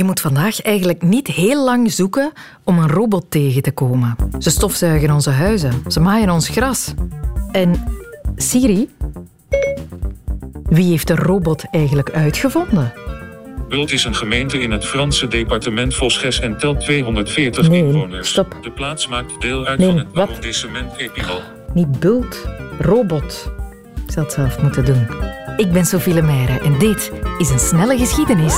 Je moet vandaag eigenlijk niet heel lang zoeken om een robot tegen te komen. Ze stofzuigen onze huizen, ze maaien ons gras. En Siri, wie heeft de robot eigenlijk uitgevonden? Bult is een gemeente in het Franse departement Vosges en telt 240 Nee, inwoners. stop. De plaats maakt deel uit Nee, van het wat? arrondissement Épinal. Niet Bult, robot. Ik zal het zelf moeten doen. Ik ben Sophie Lemaire en dit is een snelle geschiedenis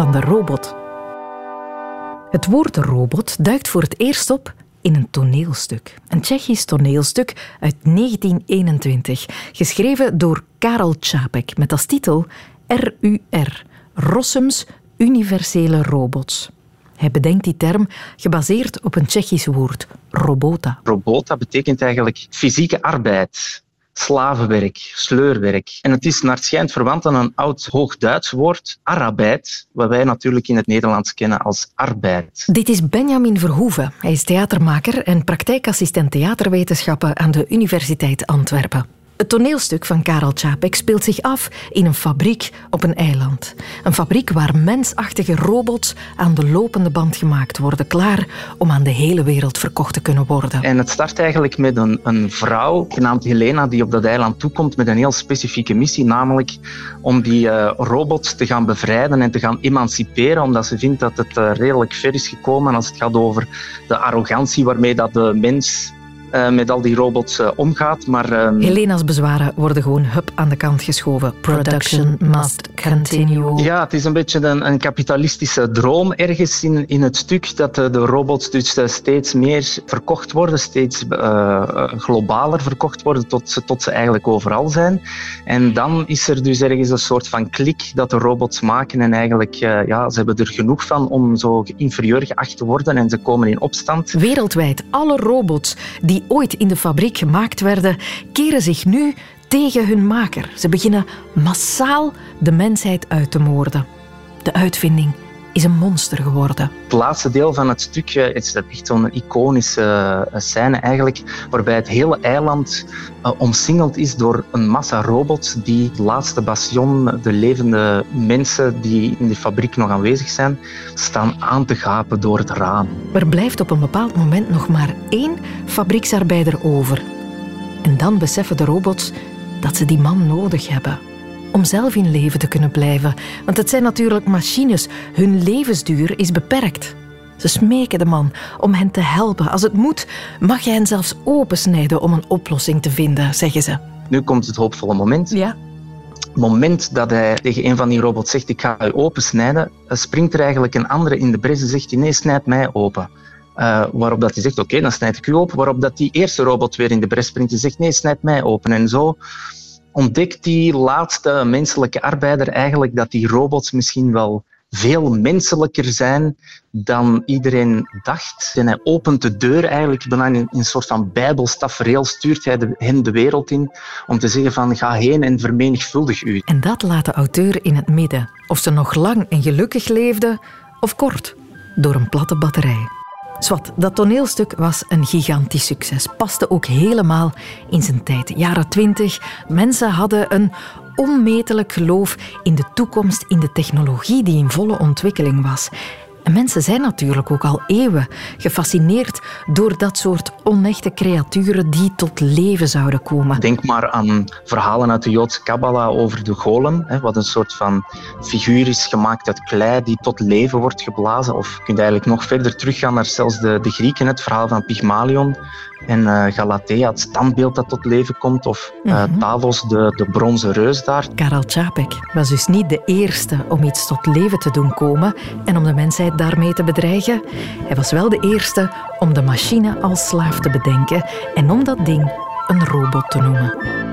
van de robot. Het woord robot duikt voor het eerst op in een toneelstuk. Een Tsjechisch toneelstuk uit 1921, geschreven door Karel Čapek met als titel RUR, Rossums Universele Robots. Hij bedenkt die term gebaseerd op een Tsjechisch woord, robota. Robota betekent eigenlijk fysieke arbeid. Slavenwerk, sleurwerk. En het is naar het schijnt verwant aan een oud Hoogduits woord, arbeid, wat wij natuurlijk in het Nederlands kennen als arbeid. Dit is Benjamin Verhoeven. Hij is theatermaker en praktijkassistent theaterwetenschappen aan de Universiteit Antwerpen. Het toneelstuk van Karel Čapek speelt zich af in een fabriek op een eiland. Een fabriek waar mensachtige robots aan de lopende band gemaakt worden, klaar om aan de hele wereld verkocht te kunnen worden. En het start eigenlijk met een, een vrouw genaamd Helena die op dat eiland toekomt met een heel specifieke missie, namelijk om die eh, robots te gaan bevrijden en te gaan emanciperen, omdat ze vindt dat het eh, redelijk ver is gekomen als het gaat over de arrogantie waarmee dat de mens eh, met al die robots eh, omgaat. Maar ehm, Helena's bezwaren worden gewoon hup aan de kant geschoven. Production must continue. Ja, het is een beetje een, een kapitalistische droom ergens in, in het stuk dat de, de robots dus eh, steeds meer verkocht worden, steeds eh, globaler verkocht worden tot, ze- tot ze eigenlijk overal zijn. En dan is er dus ergens een soort van klik dat de robots maken en eigenlijk, eh, ja, ze hebben er genoeg van om zo inferieur geacht te worden en ze komen in opstand. Wereldwijd, alle robots die ooit in de fabriek gemaakt werden, keren zich nu tegen hun maker. Ze beginnen massaal de mensheid uit te moorden. De uitvinding is een monster geworden. Het laatste deel van het stukje is echt zo'n iconische eh, scène eigenlijk, waarbij het hele eiland eh, omsingeld is door een massa robots die het laatste bastion, de levende mensen die in de fabriek nog aanwezig zijn, staan aan te gapen door het raam. Er blijft op een bepaald moment nog maar één fabrieksarbeider over. En dan beseffen de robots dat ze die man nodig hebben. Om zelf in leven te kunnen blijven. Want het zijn natuurlijk machines. Hun levensduur is beperkt. Ze smeken de man om hen te helpen. Als het moet, mag je hen zelfs opensnijden om een oplossing te vinden, zeggen ze. Nu komt het hoopvolle moment. Ja. het moment dat hij tegen een van die robots zegt, ik ga u opensnijden, eh, springt er eigenlijk een andere in de bres en zegt nee, snijd mij open. Eh, waarop dat hij zegt, oké, dan snijd ik u open. Waarop dat die eerste robot weer in de bres springt en zegt, nee, snijd mij open. En zo ontdekt die laatste menselijke arbeider eigenlijk dat die robots misschien wel veel menselijker zijn dan iedereen dacht. En hij opent de deur eigenlijk bijna in een soort van bijbelstafereel, stuurt hij de, hen de wereld in om te zeggen van ga heen en vermenigvuldig u. En dat laat de auteur in het midden. Of ze nog lang en gelukkig leefde, of kort, door een platte batterij. Zwat, dat toneelstuk was een gigantisch succes. Paste ook helemaal in zijn tijd. Jaren twintig. Mensen hadden een onmetelijk geloof in de toekomst, in de technologie die in volle ontwikkeling was. En mensen zijn natuurlijk ook al eeuwen gefascineerd door dat soort onechte creaturen die tot leven zouden komen. Denk maar aan verhalen uit de Joodse Kabbala over de golem, hè, wat een soort van figuur is gemaakt uit klei die tot leven wordt geblazen. Of je kunt eigenlijk nog verder teruggaan naar zelfs de, de Grieken, het verhaal van Pygmalion en eh, Galatea, het standbeeld dat tot leven komt. Of eh, Mhm. Talos, de, de bronzen reus daar. Karel Čapek was dus niet de eerste om iets tot leven te doen komen en om de mensheid daarmee te bedreigen. Hij was wel de eerste om de machine als slaaf te bedenken en om dat ding een robot te noemen.